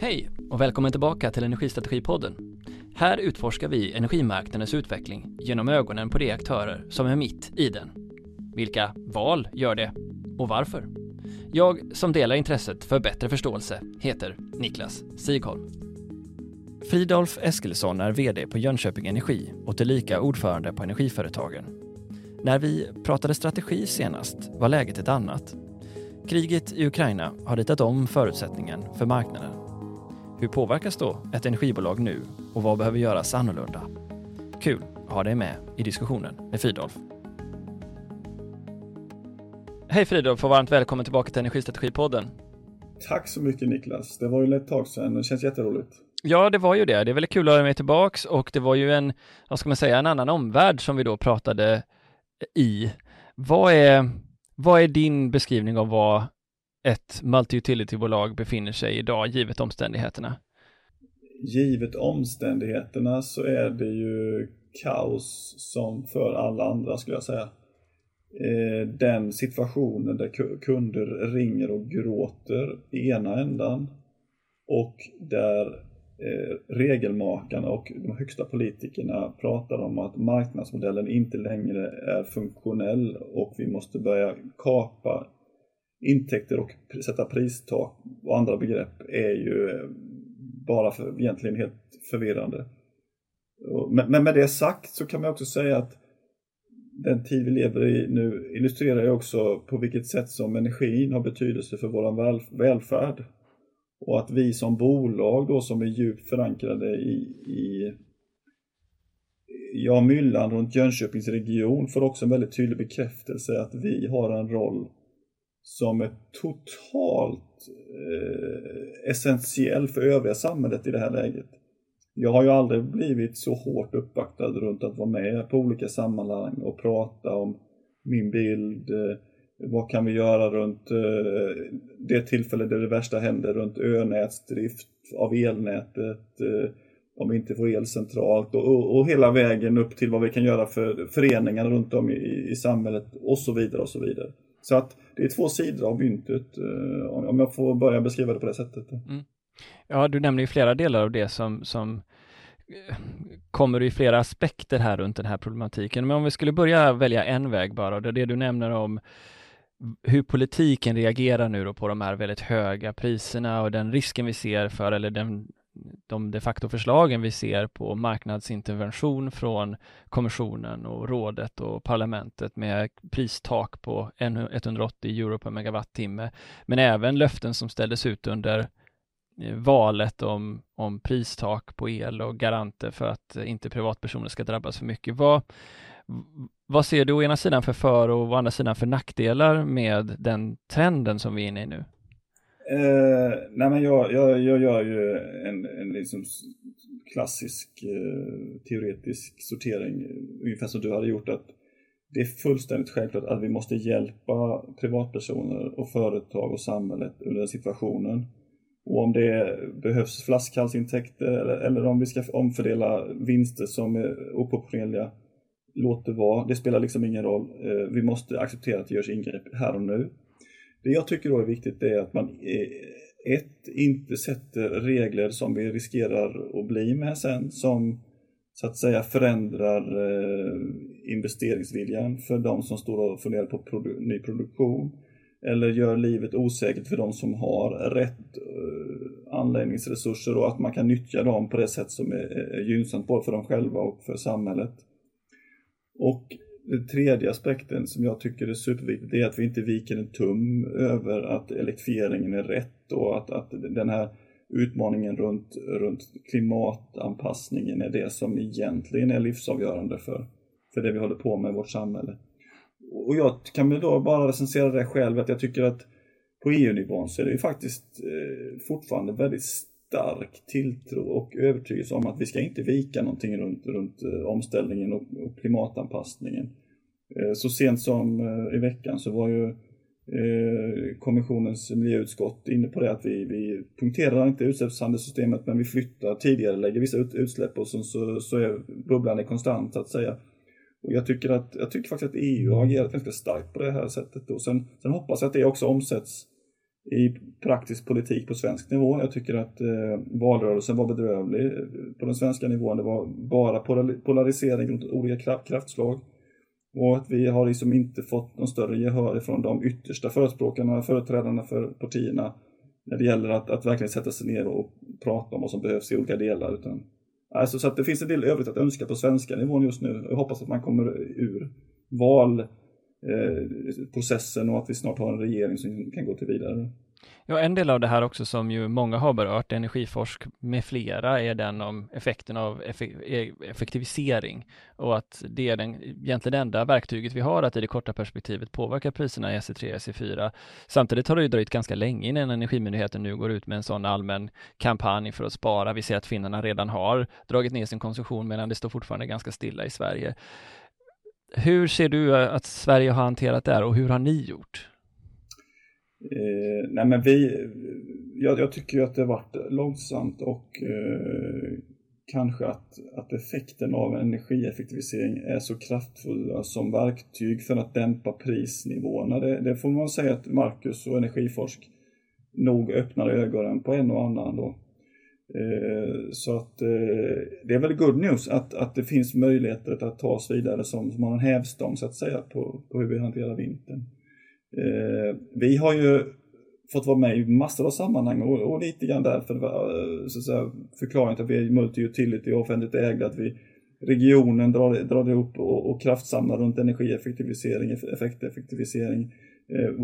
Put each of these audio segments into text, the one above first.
Hej och välkommen tillbaka till Energistrategipodden. Här utforskar vi energimarknadens utveckling genom ögonen på de aktörer som är mitt i den. Vilka val gör det och varför? Jag som delar intresset för bättre förståelse heter Niklas Sigholm. Fridolf Eskilsson är VD på Jönköping Energi och tillika ordförande på Energiföretagen. När vi pratade strategi senast var läget ett annat. Kriget i Ukraina har ritat om förutsättningen för marknaden. Hur påverkas då ett energibolag nu och vad behöver göras annorlunda? Kul att ha dig med i diskussionen med Fridolf. Hej Fridolf och varmt välkommen tillbaka till Energistrategipodden. Tack så mycket Niklas. Det var ju ett tag sedan. Det känns jätteroligt. Ja, det var ju det. Det är väldigt kul att ha dig med tillbaks och det var ju en, vad ska man säga, en annan omvärld som vi då pratade i. Vad är, vad är din beskrivning av vad ett multi-utility-bolag befinner sig idag, givet omständigheterna? Givet omständigheterna så är det ju kaos som för alla andra skulle jag säga. Eh, den situationen där kunder ringer och gråter i ena ändan och där eh, regelmakarna och de högsta politikerna pratar om att marknadsmodellen inte längre är funktionell och vi måste börja kapa intäkter och sätta pristak och andra begrepp är ju eh, bara för, egentligen helt förvirrande. Men med det sagt så kan man också säga att den tid vi lever i nu illustrerar ju också på vilket sätt som energin har betydelse för vår välfärd. Och att vi som bolag då som är djupt förankrade i, i ja, myllan runt Jönköpings region får också en väldigt tydlig bekräftelse att vi har en roll som är totalt eh, essentiell för övriga samhället i det här läget. Jag har ju aldrig blivit så hårt uppvaktad runt att vara med på olika sammanhang och prata om min bild, eh, vad kan vi göra runt eh, det tillfälle där det värsta händer runt önätsdrift av elnätet, eh, om vi inte får el centralt och, och, och, hela vägen upp till vad vi kan göra för föreningar runt om i, i samhället och så vidare och så vidare. Så att det är två sidor av myntet, eh, om jag får börja beskriva det på det sättet. Mm. Ja, du nämner ju flera delar av det som, som eh, kommer i flera aspekter här runt den här problematiken. Men om vi skulle börja välja en väg bara, det är det du nämner om hur politiken reagerar nu då på de här väldigt höga priserna och den risken vi ser för, eller den de de facto förslagen vi ser på marknadsintervention från kommissionen och rådet och parlamentet med pristak på 180 euro per megawattimme, men även löften som ställdes ut under eh, valet om, om pristak på el och garanter för att inte privatpersoner ska drabbas för mycket. Vad, vad ser du å ena sidan för för och å andra sidan för nackdelar med den trenden som vi är inne i nu? Eh, nej men jag, jag, jag gör ju en, en liksom klassisk eh, teoretisk sortering, ungefär som du hade gjort. att Det är fullständigt självklart att vi måste hjälpa privatpersoner och företag och samhället under den situationen. Och om det behövs flaskhalsintäkter eller, eller om vi ska omfördela vinster som är oproportionerliga, låt det vara. Det spelar liksom ingen roll. Eh, vi måste acceptera att det görs ingrepp här och nu. Det jag tycker då är viktigt är att man eh, ett, inte sätter regler som vi riskerar att bli med sen som så att säga förändrar eh, investeringsviljan för de som står och funderar på produ ny produktion eller gör livet osäkert för de som har rätt eh, anläggningsresurser och att man kan nyttja dem på det sätt som är, är gynnsamt både för dem själva och för samhället. Och den tredje aspekten som jag tycker är superviktig är att vi inte viker en tum över att elektrifieringen är rätt och att, att den här utmaningen runt, runt klimatanpassningen är det som egentligen är livsavgörande för, för det vi håller på med i vårt samhälle. Och jag kan väl då bara recensera det själv att jag tycker att på EU-nivån så är det ju faktiskt eh, fortfarande väldigt stark tilltro och övertygelse om att vi ska inte vika någonting runt, runt eh, omställningen och, och klimatanpassningen. Eh, så sent som eh, i veckan så var ju kommissionens miljöutskott inne på det att vi, vi punkterar inte utsläppshandelssystemet men vi flyttar tidigare, lägger vissa utsläpp och så, så, så är bubblan är konstant så att säga. Och jag tycker, att, jag tycker faktiskt att EU har agerat ganska starkt på det här sättet. Och sen, sen hoppas jag att det också omsätts i praktisk politik på svensk nivå. Jag tycker att eh, valrörelsen var bedrövlig på den svenska nivån. Det var bara polarisering runt olika kraftslag. Och att vi har liksom inte fått någon större gehör från de yttersta förespråkarna, företrädarna för partierna när det gäller att, att verkligen sätta sig ner och prata om vad som behövs i olika delar. Utan, alltså, så att det finns en del övrigt att önska på svenska nivån just nu. Jag hoppas att man kommer ur val Eh, processen och att vi snart har en regering som kan gå till vidare. Ja, en del av det här också som ju många har berört, Energiforsk med flera, är den om effekten av e-, effektivisering och att det är den, egentligen det enda verktyget vi har att i det korta perspektivet påverka priserna i SE3 och SE4. Samtidigt har det ju dröjt ganska länge innan Energimyndigheten nu går ut med en sån allmän kampanj för att spara. Vi ser att finnarna redan har dragit ner sin konsumtion medan det står fortfarande ganska stilla i Sverige. Hur ser du eh, att Sverige har hanterat det här och hur har ni gjort? Eh, nej men vi, jag, jag tycker ju att det har varit långsamt och eh, kanske att, att effekten av energieffektivisering är så kraftfulla som verktyg för att dämpa prisnivåerna. Det, det får man säga att Marcus och Energiforsk nog öppnar ögonen på en och annan då. Eh, så att eh, det är väl good news att, att det finns möjligheter att ta oss vidare som, som har en hävstång så att säga på, på hur vi hanterar vintern. Eh, vi har ju fått vara med i massor av sammanhang och, och lite grann därför så att säga, förklaringen till att vi är multi-utility och offentligt ägda, att vi regionen drar, drar ihop och, och kraftsamlar runt energieffektivisering, effekteffektivisering.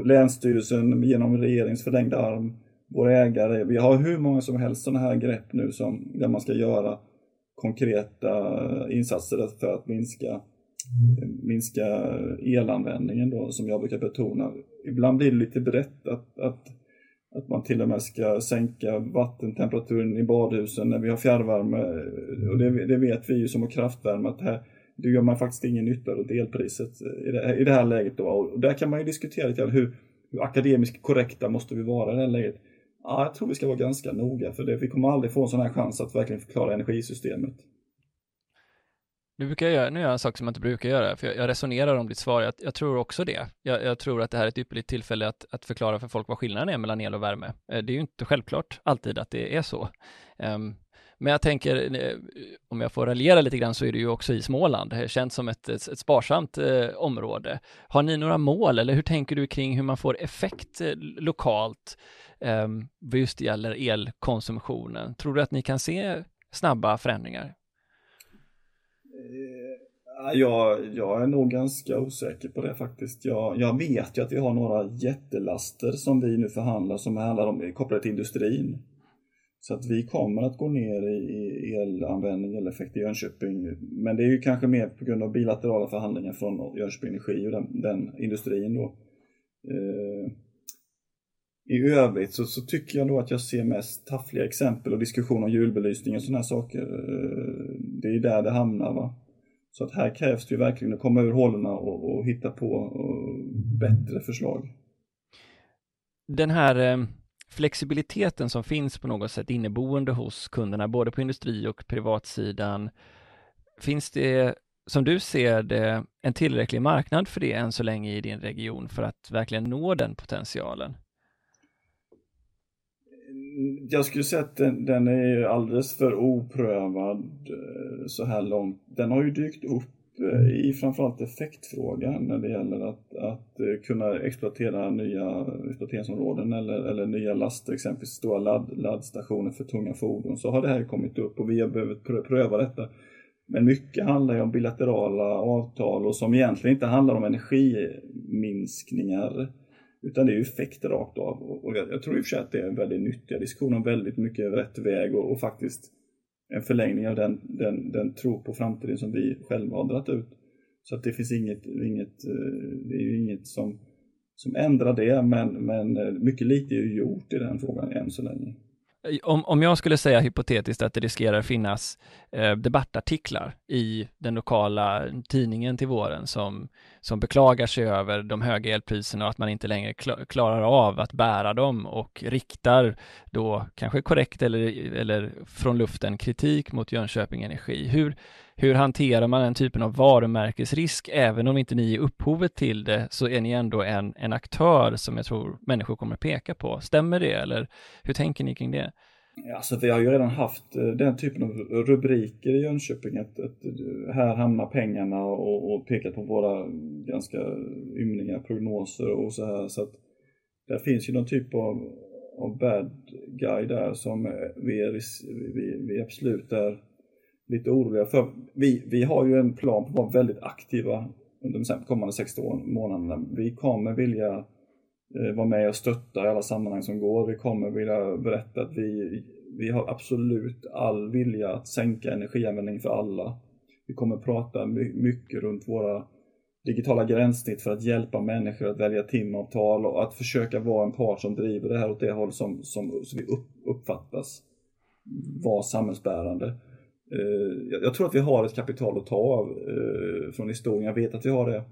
Länsstyrelsen genom regeringens förlängda arm våra ägare. Vi har hur många som helst sådana här grepp nu som, där man ska göra konkreta insatser för att minska, minska elanvändningen då, som jag brukar betona. Ibland blir det lite brett att, att, att man till och med ska sänka vattentemperaturen i badhusen när vi har fjärrvärme. Och det, det vet vi ju som har kraftvärme att här, det gör man faktiskt ingen nytta åt, elpriset i det, i det här läget. Då. Och där kan man ju diskutera lite hur, hur akademiskt korrekta måste vi vara i det här läget. Ja, jag tror vi ska vara ganska noga för det. Vi kommer aldrig få en sån här chans att verkligen förklara energisystemet. Nu, brukar jag göra, nu gör jag en sak som jag inte brukar göra, för jag, jag resonerar om ditt svar. Jag, jag tror också det. Jag, jag, tror att det här är ett ypperligt tillfälle att, att, förklara för folk vad skillnaden är mellan el och värme. Eh, det är ju inte självklart alltid att det är så. Um, men jag tänker, eh, om jag får raljera lite grann, så är det ju också i Småland, eh, det känns som ett, ett, ett sparsamt eh, område. Har ni några mål, eller hur tänker du kring hur man får effekt eh, lokalt eh, vad just det gäller elkonsumtionen? Tror du att ni kan se snabba förändringar? Eh, jag, jag är nog ganska osäker på det faktiskt. Jag, jag vet ju att vi har några jättelaster som vi nu förhandlar som handlar om kopplat till industrin. Så att vi kommer att gå ner i elanvändning eleffekt i Jönköping. Men det är ju kanske mer på grund av bilaterala förhandlingar från Jönköping Energi och den, den industrin då. Eh, i övrigt så, så, tycker jag nog att jag ser mest taffliga exempel och diskussion om julbelysning och sådana här saker. Eh, det är där det hamnar. Va? Så att här krävs det ju verkligen att komma ur hålorna och, och hitta på och bättre förslag. Den här eh, flexibiliteten som finns på något sätt inneboende hos kunderna, både på industri och privatsidan, finns det som du ser det en tillräcklig marknad för det än så länge i din region för att verkligen nå den potentialen? jag skulle säga att den, den är alldeles för oprövad eh, så här långt. Den har ju dykt upp eh, i framförallt effektfrågan när det gäller att, att eh, kunna exploatera nya exploateringsområden eller, eller nya laster, exempelvis stora ladd, laddstationer för tunga fordon. Så har det här kommit upp och vi har behövt pröva detta. Men mycket handlar ju om bilaterala avtal och som egentligen inte handlar om energiminskningar utan det är ju effekter rakt av. Och jag, jag tror i och för sig att det är en väldigt nyttiga diskussioner, väldigt mycket rätt väg och, och, faktiskt en förlängning av den, den, den tro på framtiden som vi själva har dragit ut. Så att det finns inget, inget, eh, det är inget som, som ändrar det, men, men eh, mycket lite är ju gjort i den frågan än så länge. Om, om jag skulle säga hypotetiskt att det riskerar finnas eh, debattartiklar i den lokala tidningen till våren som, som beklagar sig över de höga elpriserna och att man inte längre klarar av att bära dem och riktar då kanske korrekt eller, eller från luften kritik mot Jönköping Energi. Hur, hur hanterar man den typen av varumärkesrisk? Även om inte ni är upphovet till det så är ni ändå en, en aktör som jag tror människor kommer peka på. Stämmer det eller hur tänker ni kring det? Alltså vi har ju redan haft eh, den typen av rubriker i Jönköping, att, att eh, här hamnar pengarna och, och pekat på våra ganska ymniga prognoser och så här. Så att där finns ju någon typ av, av bad guy där som vi, är, vi, vi absolut är lite oroliga för. Vi, vi har ju en plan på att vara väldigt aktiva under de kommande 16 månaderna. Vi kommer vilja eh, vara med och stötta i alla sammanhang som går. Vi kommer vilja berätta att vi, vi har absolut all vilja att sänka energianvändningen för alla. Vi kommer prata mycket runt våra digitala gränssnitt för att hjälpa människor att välja timavtal och att försöka vara en part som driver det här åt det håll som, som, som vi uppfattas vara samhällsbärande. Eh, jag tror att vi har ett kapital att ta av eh, från historien. Jag vet att vi har det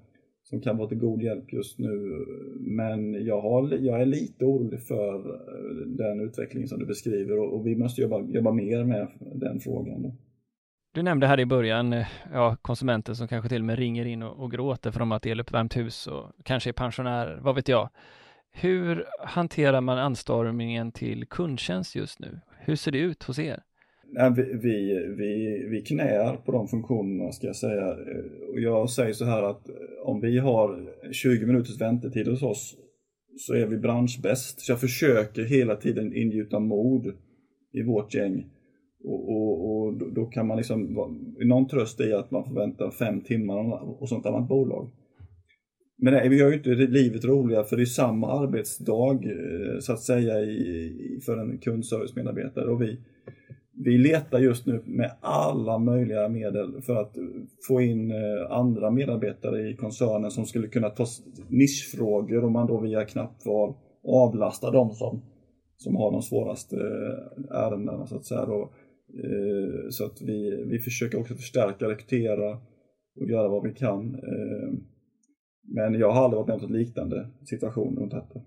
som kan vara till god hjälp just nu. Men jag, har, jag är lite orolig för eh, den utveckling som du beskriver och, och vi måste jobba, jobba mer med den frågan. Du nämnde här i början ja, konsumenter som kanske till och med ringer in och, och gråter för att eluppvärmt hus och kanske är pensionärer, vad vet jag. Hur hanterar man anstormningen till kundtjänst just nu? Hur ser det ut hos er? Vi, vi, vi, vi knäar på de funktionerna ska jag säga. Och jag säger så här att eh, om vi har 20 minuters väntetid hos oss så är vi branschbäst. Så jag försöker hela tiden ingjuta mod i vårt gäng. Och, och, och då kan man liksom, någon tröst i att man får vänta fem timmar och sånt annat bolag. Men nej, vi gör ju inte livet roligare för det är samma arbetsdag eh, så att säga i, för en kundservicemedarbetare och vi, vi letar just nu med alla möjliga medel för att få in eh, andra medarbetare i koncernen som skulle kunna ta nischfrågor om man då via knappval avlastar de som, som har de svåraste eh, ärendena så att säga. Då. Eh, så att vi, vi försöker också förstärka, rekrytera och göra vad vi kan. Men jag har aldrig varit med om ett liknande situation runt detta.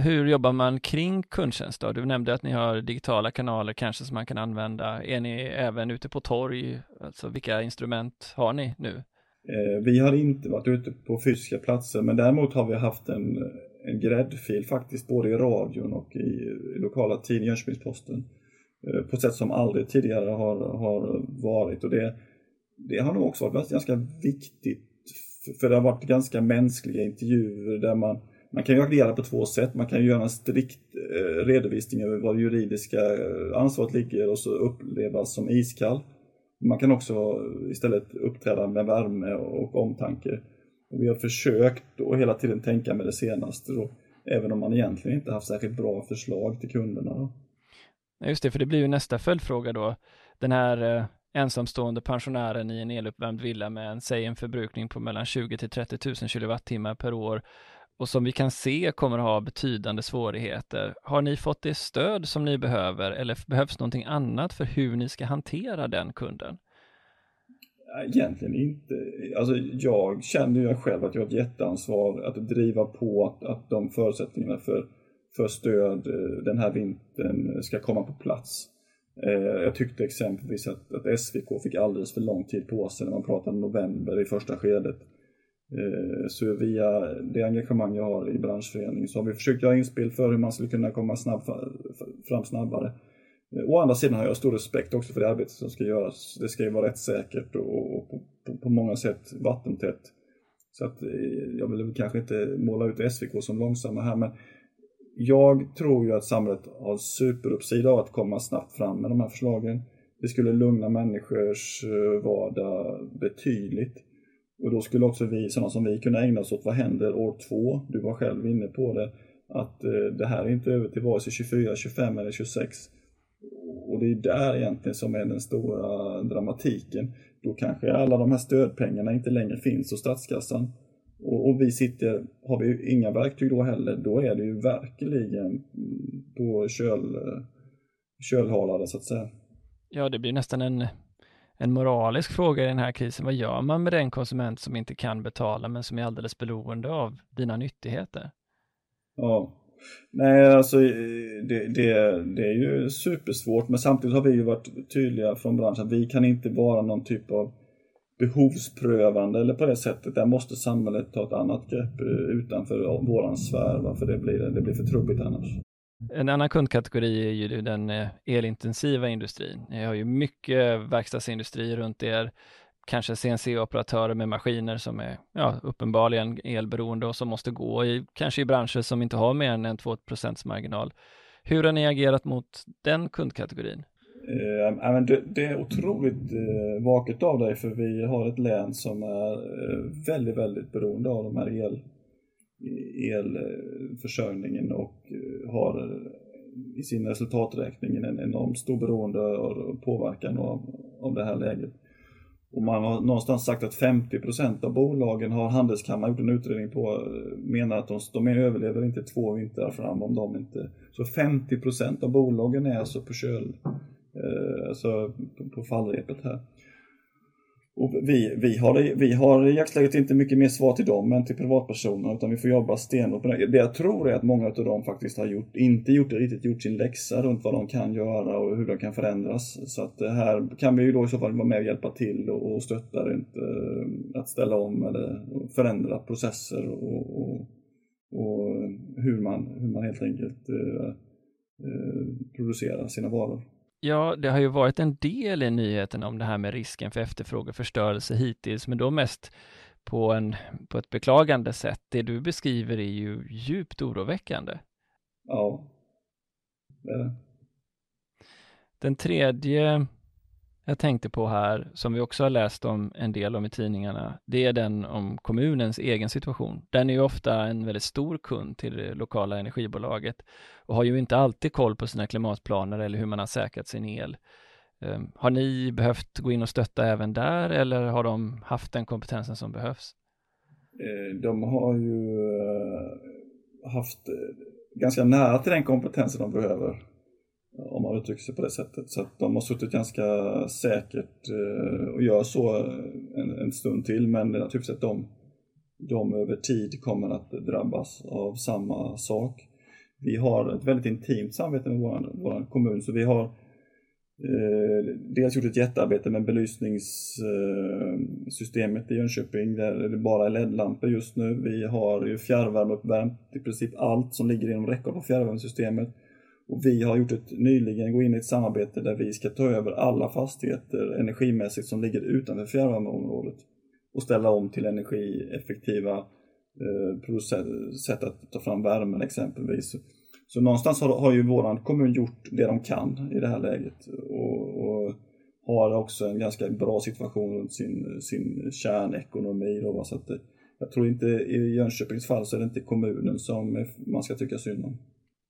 Hur jobbar man kring kundtjänst då? Du nämnde att ni har digitala kanaler kanske som man kan använda. Är ni även ute på torg? Alltså vilka instrument har ni nu? Eh, vi har inte varit ute på fysiska platser men däremot har vi haft en, en gräddfil faktiskt både i radion och i, i lokala tidningen Jönköpings-Posten eh, på ett sätt som aldrig tidigare har, har varit och det, det har nog också varit ganska viktigt för det har varit ganska mänskliga intervjuer där man man kan ju agera på två sätt. Man kan ju göra en strikt eh, redovisning över var det juridiska eh, ansvaret ligger och så upplevas som iskall. Man kan också istället uppträda med värme och omtanke. Och vi har försökt att hela tiden tänka med det senaste, då, även om man egentligen inte haft särskilt bra förslag till kunderna. Då. Just det, för det blir ju nästa följdfråga då. Den här eh, ensamstående pensionären i en eluppvärmd villa med en, säg en förbrukning på mellan 20 till 30 000 kilowattimmar per år och som vi kan se kommer att ha betydande svårigheter. Har ni fått det stöd som ni behöver eller behövs någonting annat för hur ni ska hantera den kunden? Egentligen inte. Alltså jag känner ju själv att jag har ett jätteansvar att driva på att, att de förutsättningarna för, för stöd eh, den här vintern ska komma på plats. Eh, jag tyckte exempelvis att, att SVK fick alldeles för lång tid på sig när man pratade november i första skedet. Eh, så via det engagemang jag har i branschföreningen så har vi försökt göra inspel för hur man skulle kunna komma snabb, fram snabbare. Eh, å andra sidan har jag stor respekt också för det arbete som ska göras. Det ska ju vara rättssäkert och på, många sätt vattentätt. Så att eh, jag vill kanske inte måla ut SVK som långsamma här men jag tror ju att samhället har superuppsida av att komma snabbt fram med de här förslagen. Det skulle lugna människors vardag betydligt. Och då skulle också vi, sådana som vi, kunna ägna oss åt vad händer år två? Du var själv inne på det. Att eh, det här är inte över till vare sig 24, 25 eller 26. Och det är där egentligen som är den stora dramatiken. Då kanske alla de här stödpengarna inte längre finns hos statskassan. Och, och vi sitter, har vi inga verktyg då heller, då är det ju verkligen mm, på köl, eh, kölhalade så att säga. Ja, det blir nästan en en moralisk fråga i den här krisen. Vad gör man med den konsument som inte kan betala men som är alldeles beroende av dina nyttigheter? Ja, nej alltså eh, det, det, det är ju supersvårt men samtidigt har vi ju varit tydliga från branschen att vi kan inte vara någon typ av behovsprövande eller på det sättet. Där måste samhället ta ett annat grepp eh, utanför våran sfär, för det blir, det blir för trubbigt annars. En annan kundkategori är ju den eh, elintensiva industrin. Ni har ju mycket verkstadsindustri runt er, kanske CNC-operatörer med maskiner som är ja, uppenbarligen elberoende och som måste gå i, kanske i branscher som inte har mer än en 2 marginal. Hur har ni agerat mot den kundkategorin? Eh, det, det, är otroligt eh, vaket av dig för vi har ett län som är eh, väldigt, väldigt beroende av de här el, elförsörjningen och eh, har eh, i sin resultaträkning en enormt stor beroende och påverkan av, av det här läget. Och man har någonstans sagt att 50% av bolagen har Handelskammaren gjort en utredning på, eh, menar att de, de överlever inte två vintrar fram om de inte... Så 50% av bolagen är alltså på köl, eh, alltså på, på fallrepet här. Och vi, vi, har, vi har i jaktläget inte mycket mer svar till dem än till privatpersoner utan vi får jobba stenhårt det. Det jag tror är att många av dem faktiskt har gjort, inte gjort, det riktigt gjort sin läxa runt vad de kan göra och hur de kan förändras. Så att eh, här kan vi ju då i så fall vara med och hjälpa till och, och stötta runt att ställa om eller förändra processer och, och, och hur, man, hur man helt enkelt eh, eh, producerar sina varor. Ja, det har ju varit en del i nyheten om det här med risken för efterfrågeförstörelse hittills, men då mest på, en, på ett beklagande sätt. Det du beskriver är ju djupt oroväckande. Ja, det är det. Den tredje jag tänkte på här, som vi också har läst om en del om i tidningarna, det är den om kommunens egen situation. Den är ju ofta en väldigt stor kund till det lokala energibolaget och har ju inte alltid koll på sina klimatplaner eller hur man har säkrat sin el. Ehm, har ni behövt gå in och stötta även där eller har de haft den kompetensen som behövs? Eh, de har ju eh, haft eh, ganska nära till den kompetensen de behöver om man uttrycker sig på det sättet. Så att de har suttit ganska säkert eh, och gör så eh, en, en stund till men naturligtvis att de, de över tid kommer att drabbas av samma sak. Vi har ett väldigt intimt samarbete med vår, vår kommun så vi har eh, dels gjort ett jättearbete med belysningssystemet eh, i Jönköping där det bara är LED-lampor just nu. Vi har ju fjärrvärmeuppvärmt i princip allt som ligger inom räckhåll på fjärrvärmesystemet. Och vi har gjort ett, nyligen gå in i ett samarbete där vi ska ta över alla fastigheter energimässigt som ligger utanför fjärrvärmeområdet och ställa om till energieffektiva eh, sätt att ta fram värmen exempelvis. Så någonstans har, har ju våran kommun gjort det de kan i det här läget och, och har också en ganska bra situation runt sin, sin kärnekonomi. Då, så att det, jag tror inte i Jönköpings fall så är det inte kommunen som man ska tycka synd om.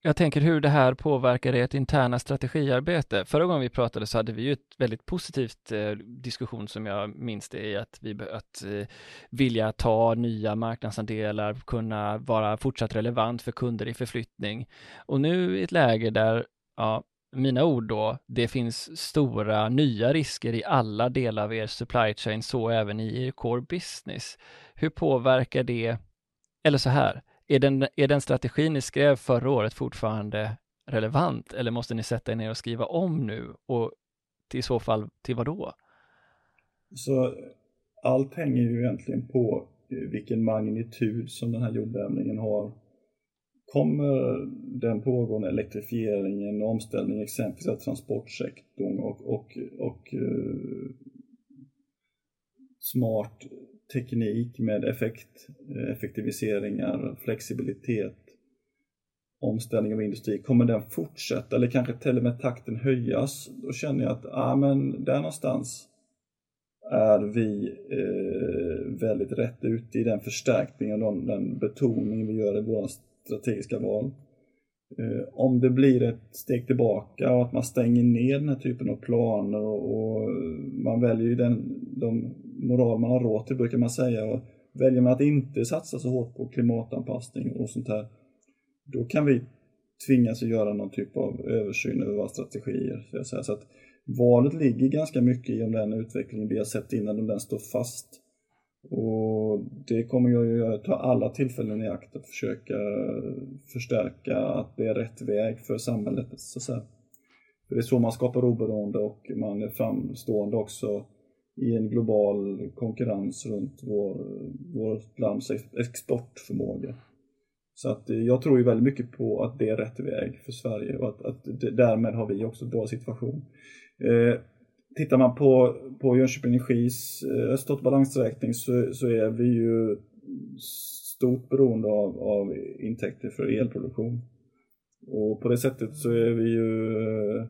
Jag tänker hur det här påverkar ert interna strategiarbete. Förra gången vi pratade så hade vi ju ett väldigt positivt eh, diskussion som jag minns det i att vi att eh, vilja ta nya marknadsandelar, kunna vara fortsatt relevant för kunder i förflyttning. Och nu i ett läge där, ja, mina ord då, det finns stora nya risker i alla delar av er supply chain, så även i er core business. Hur påverkar det, eller så här, är den, är den strategi ni skrev förra året fortfarande relevant eller måste ni sätta er ner och skriva om nu och i så fall till vad då? Så allt hänger ju egentligen på eh, vilken magnitud som den här jordbävningen har. Kommer den pågående elektrifieringen och omställningen exempelvis av transportsektorn och, och, och uh, smart teknik med effekt, effektiviseringar, flexibilitet, omställning av industri, kommer den fortsätta eller kanske till och med takten höjas? Då känner jag att, ah, men där någonstans är vi eh, väldigt rätt ute i den förstärkningen och den betoning vi gör i våra strategiska val. Eh, om det blir ett steg tillbaka och att man stänger ner den här typen av planer och, och man väljer ju den de moral man har råd till brukar man säga. Och väljer man att inte satsa så hårt på klimatanpassning och sånt här, då kan vi tvingas att göra någon typ av översyn över våra strategier. Så, så att valet ligger ganska mycket i om den utvecklingen vi har sett innan, om den står fast. Och det kommer jag att ta alla tillfällen i akt att försöka förstärka att det är rätt väg för samhället. Så att säga. För det är så man skapar oberoende och man är framstående också i en global konkurrens runt vår, vårt lands exportförmåga. Så att eh, jag tror ju väldigt mycket på att det är rätt väg för Sverige och att, att därmed har vi också en bra situation. Eh, tittar man på, på Jönköping Energis eh, resultat balansräkning så, så är vi ju stort beroende av, av intäkter för elproduktion. Och på det sättet så är vi ju eh,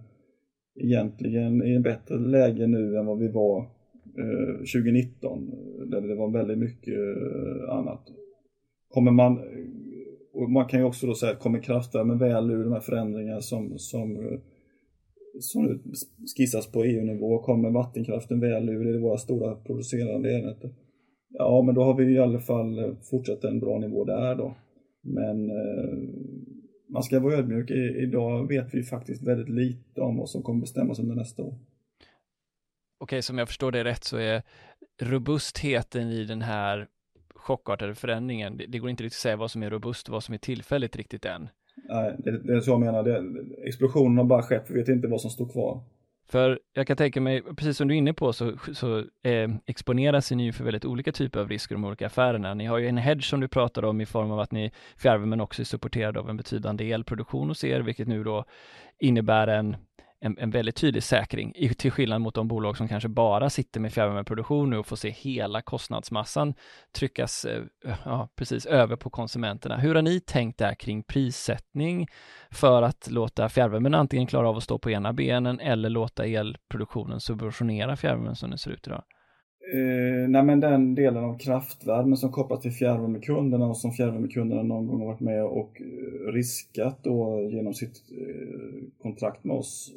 egentligen i en bättre läge nu än vad vi var Eh, 2019 där det var väldigt mycket eh, annat. Kommer man och man kan ju också då säga, kommer kraftvärmen väl ur de här förändringarna som, som, eh, som skissas på EU-nivå? Kommer vattenkraften väl ur i våra stora producerande enheter? Ja, men då har vi i alla fall fortsatt en bra nivå där då. Men man ska vara ödmjuk. Idag vet vi faktiskt väldigt lite om vad som kommer bestämmas under nästa år. Okej, som jag förstår det rätt så är robustheten i den här chockartade förändringen. Det, det, går inte riktigt att säga vad som är robust och vad som är tillfälligt riktigt än. Nej, det, det är så jag menar. Det, explosionen har bara skett, vi vet inte vad som står kvar. För jag kan tänka mig, precis som du är inne på, så, så eh, exponeras ni ju för väldigt olika typer av risker de olika affärerna. Ni har ju en hedge som du pratar om i form av att ni fjärrvärmen också är supporterad av en betydande elproduktion hos er, vilket nu då innebär en en, en väldigt tydlig säkring, i, till skillnad mot de bolag som kanske bara sitter med fjärrvärmeproduktion nu och får se hela kostnadsmassan tryckas eh, ja, precis över på konsumenterna. Hur har ni tänkt där kring prissättning för att låta fjärrvärmen antingen klara av att stå på ena benen eller låta elproduktionen subventionera fjärrvärmen som den ser ut idag? Eh, nej men den delen av kraftvärmen som kopplas till fjärrvärmekunderna och som fjärrvärmekunderna någon gång har varit med och eh, riskat då genom sitt eh, kontrakt med oss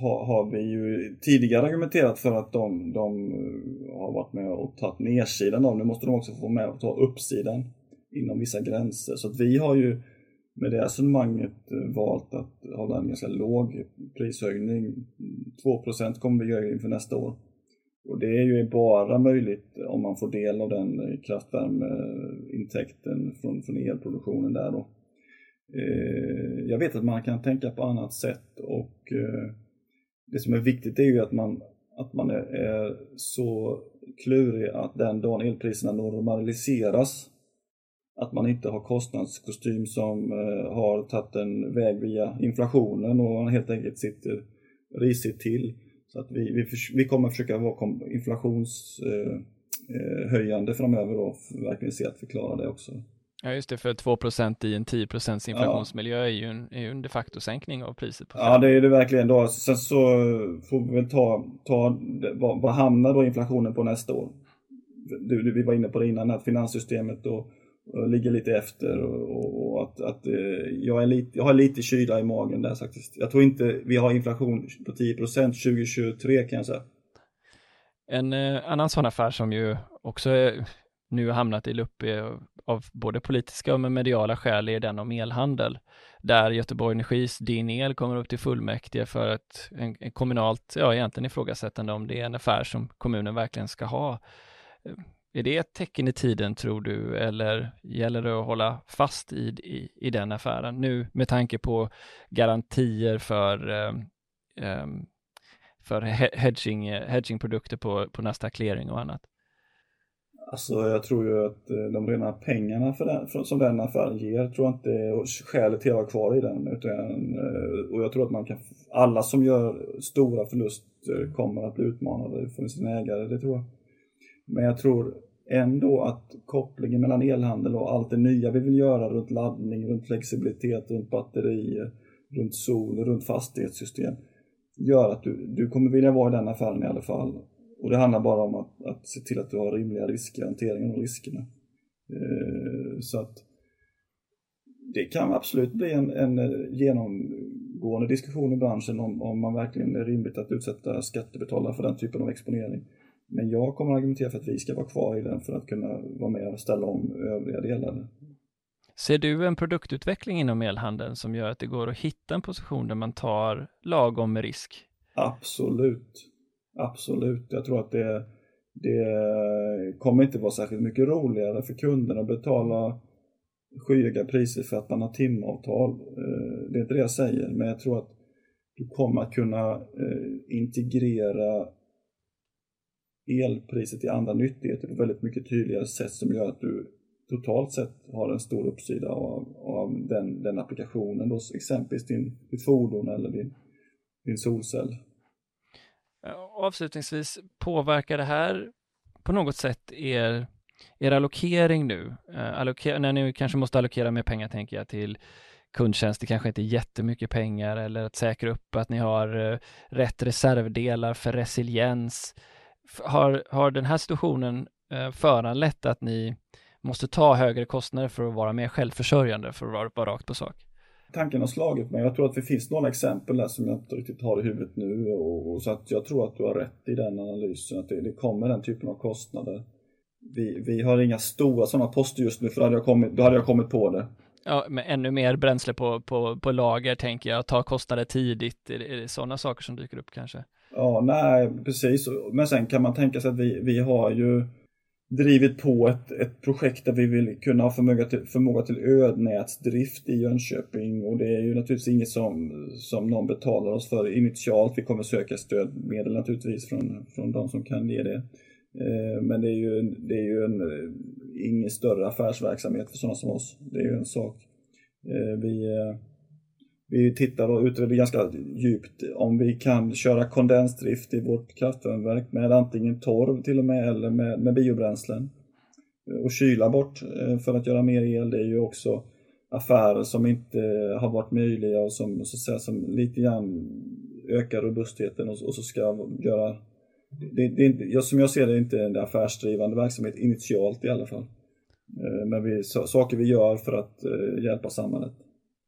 har, har, vi ju tidigare argumenterat för att de, de eh, har varit med och tagit nedsidan av. Nu måste de också få med och ta uppsidan inom vissa gränser. Så att vi har ju med det resonemanget eh, valt att hålla en ganska låg prishöjning. 2% kommer vi göra inför nästa år. Och det är ju bara möjligt om man får del av den eh, kraftvärmeintäkten eh, från, från elproduktionen där då. Eh, jag vet att man kan tänka på annat sätt och eh, det som är viktigt är ju att man, att man är, är så klurig att den dagen elpriserna normaliseras att man inte har kostnadskostym som eh, har tagit en väg via inflationen och man helt enkelt sitter risigt till så att vi, vi, vi kommer försöka vara inflationshöjande eh, eh framöver och verkligen se att förklara det också. Ja just det, för 2% i en 10% inflationsmiljö ja. är, ju en, är ju en de facto sänkning av priset. På ja det är det verkligen. Då. Sen så får vi väl ta, ta vad, vad hamnar då inflationen på nästa år? Du, du, vi var inne på det innan, att finanssystemet och och ligger lite efter och, och att, att eh, jag, är lite, jag har lite kyla i magen där faktiskt. Jag tror inte vi har inflation på 10 2023 kan jag säga. En eh, annan sån affär som ju också är, nu har hamnat i lupp av både politiska och mediala skäl är den om elhandel. Där Göteborg Energis Din El kommer upp till fullmäktige för ett en, en kommunalt, ja egentligen ifrågasättande om det är en affär som kommunen verkligen ska ha är det ett tecken i tiden tror du eller gäller det att hålla fast i, i, i den affären nu med tanke på garantier för, um, för hedging, hedgingprodukter på, på nästa clearing och annat? Alltså jag tror ju att eh, de rena pengarna för den, för, som den affären ger tror jag inte är skälet till att vara kvar i den. Utan, eh, och jag tror att man kan, alla som gör stora förluster kommer att bli utmanade från sina ägare, det tror jag. Men jag tror ändå att kopplingen mellan elhandel och allt det nya vi vill göra runt laddning, runt flexibilitet, runt batterier, runt sol, runt fastighetssystem gör att du, du kommer vilja vara i den affären i alla fall. Och det handlar bara om att, att se till att du har rimliga risker, hanteringen av riskerna. Eh, så att det kan absolut bli en, en eh, genomgående diskussion i branschen om, om man verkligen är rimligt att utsätta skattebetalare för den typen av exponering. Men jag kommer att argumentera för att vi ska vara kvar i den för att kunna vara med och ställa om övriga delar. Ser du en produktutveckling inom elhandeln som gör att det går att hitta en position där man tar lagom med risk? Absolut. Absolut. Jag tror att det, det kommer inte vara särskilt mycket roligare för kunderna att betala skyhöga priser för att man har timavtal. Eh, det är inte det jag säger, men jag tror att du kommer att kunna eh, integrera elpriset i andra nyttigheter på väldigt mycket tydligare sätt som gör att du totalt sett har en stor uppsida av, av den, den applikationen, då, exempelvis din, ditt fordon eller din, din solcell. Eh, avslutningsvis, påverkar det här på något sätt er, er allokering nu? Eh, Alloker, när ni kanske måste allokera mer pengar, tänker jag, till kundtjänst, det kanske inte är jättemycket pengar eller att säkra upp att ni har eh, rätt reservdelar för resiliens. Har, har den här situationen uh, föranlett att ni måste ta högre kostnader för att vara mer självförsörjande, för att vara, vara rakt på sak? Tanken har slagit mig. Jag tror att det finns några exempel där som jag inte riktigt har i huvudet nu. Och, och så att jag tror att du har rätt i den analysen, att det, det kommer den typen av kostnader. Vi, vi har inga stora sådana poster just nu, för då hade jag kommit, då hade jag kommit på det. Ja, men ännu mer bränsle på, på, på lager tänker jag, ta kostnader tidigt, är det, är det sådana saker som dyker upp kanske? Ja, nej, precis. Men sen kan man tänka sig att vi, vi har ju drivit på ett, ett projekt där vi vill kunna ha förmåga till, förmåga till ödnätsdrift i Jönköping och det är ju naturligtvis inget som, som någon betalar oss för initialt. Vi kommer söka stödmedel naturligtvis från, från de som kan ge det. Eh, men det är ju, det är ju en, ingen större affärsverksamhet för sådana som oss. Det är ju en sak. Eh, vi, eh, vi tittar och utreder ganska djupt om vi kan köra kondensdrift i vårt kraftvärmeverk med antingen torv till och med eller med, med biobränslen. Och kyla bort eh, för att göra mer el, det är ju också affärer som inte har varit möjliga och som, så att säga, som lite grann ökar robustheten och, och så ska göra det, det det, som jag ser det är inte en affärsdrivande verksamhet initialt i alla fall. Eh, men vi, saker vi gör för att eh, hjälpa samhället.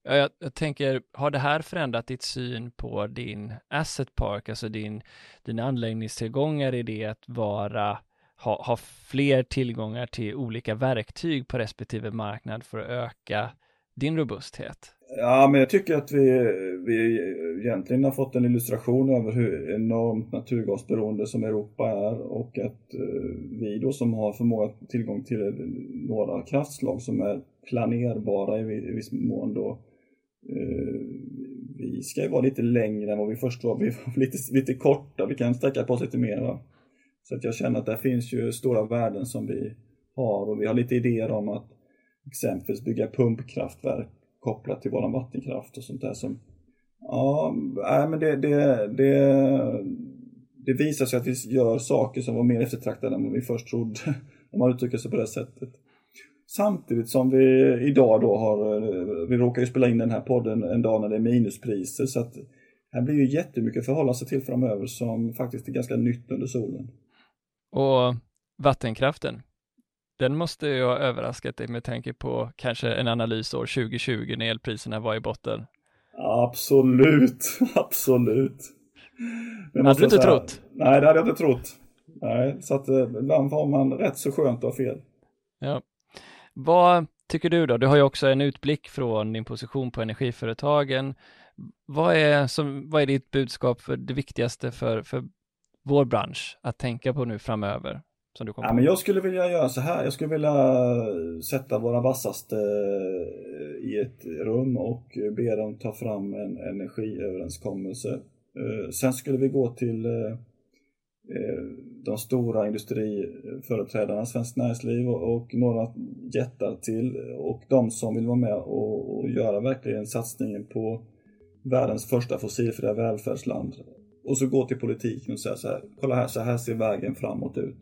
Jag, jag, tänker, har det här förändrat ditt syn på din asset park, alltså din, dina anläggningstillgångar i det att vara, ha, ha fler tillgångar till olika verktyg på respektive marknad för att öka din robusthet? Ja, men jag tycker att vi, vi egentligen har fått en illustration över hur enormt naturgasberoende som Europa är och att eh, vi då som har förmåga tillgång till några kraftslag som är planerbara i viss mån då Eh, Eh, vi ska ju vara lite längre än vad vi först var. Vi var lite, lite korta, vi kan sträcka på oss lite mer. Så att jag känner att det finns ju stora värden som vi har och vi har lite idéer om att exempelvis bygga pumpkraftverk kopplat till våran vattenkraft och sånt där som Ja, nej, men det, det, det, det visar sig att vi gör saker som var mer eftertraktade än vad vi först trodde, om man uttrycker sig på det sättet. Samtidigt som vi idag då har, vi råkar ju spela in den här podden en dag när det är minuspriser så att här blir ju jättemycket förhålla sig till framöver som faktiskt är ganska nytt under solen. Och vattenkraften, den måste ju ha överraskat dig med tanke på kanske en analys år 2020 när elpriserna var i botten. Absolut, absolut. Det hade du inte säga, trott? Nej, det hade jag inte trott. Nej, så att eh, ibland har man rätt så skönt att ha fel. Ja. Vad tycker du då? Du har ju också en utblick från din position på energiföretagen. Vad är, som, vad är ditt budskap för det viktigaste för, för vår bransch att tänka på nu framöver? Som du kom ja, men jag skulle vilja göra så här. Jag skulle vilja sätta våra vassaste i ett rum och be dem ta fram en energiöverenskommelse. Eh, sen skulle vi gå till eh, Eh, de stora industriföreträdarna, Svenskt Näringsliv och, några jättar till och de som vill vara med och, och göra verkligen satsningen på världens första fossilfria välfärdsland. Och så gå till politiken och säga så här, kolla här, så här ser vägen framåt ut.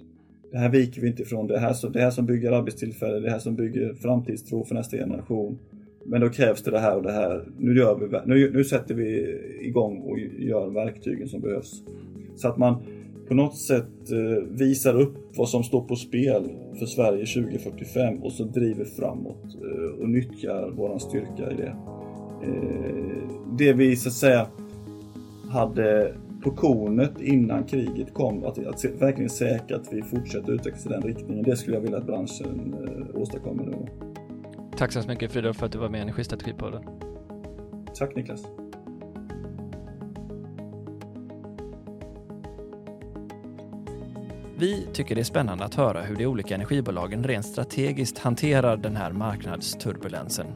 Det här viker vi inte ifrån, det här, som, det här som bygger arbetstillfällen, det här som bygger framtidstro för nästa generation. Men då krävs det det här och det här. Nu, gör vi, nu, nu sätter vi igång och gör verktygen som behövs. Så att man på något sätt eh, visar upp vad som står på spel för Sverige 2045 och så driver framåt eh, och nyttjar våran styrka i det. Eh, det vi så att säga hade på kornet innan kriget kom, att, att verkligen säkra att vi fortsätter utvecklas i den riktningen. Det skulle jag vilja att branschen åstadkommer nu. Tack så mycket Fridolf för att du var med i Energistrategipodden. Tack Niklas. Vi tycker det är spännande att höra hur de olika energibolagen rent strategiskt hanterar den här marknadsturbulensen.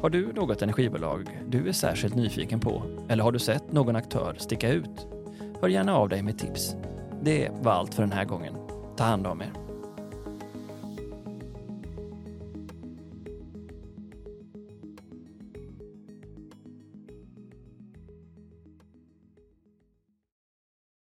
Har du något energibolag du är särskilt nyfiken på eller har du sett någon aktör sticka ut? Hör gärna av dig med tips. Det var allt för den här gången. Ta hand om er.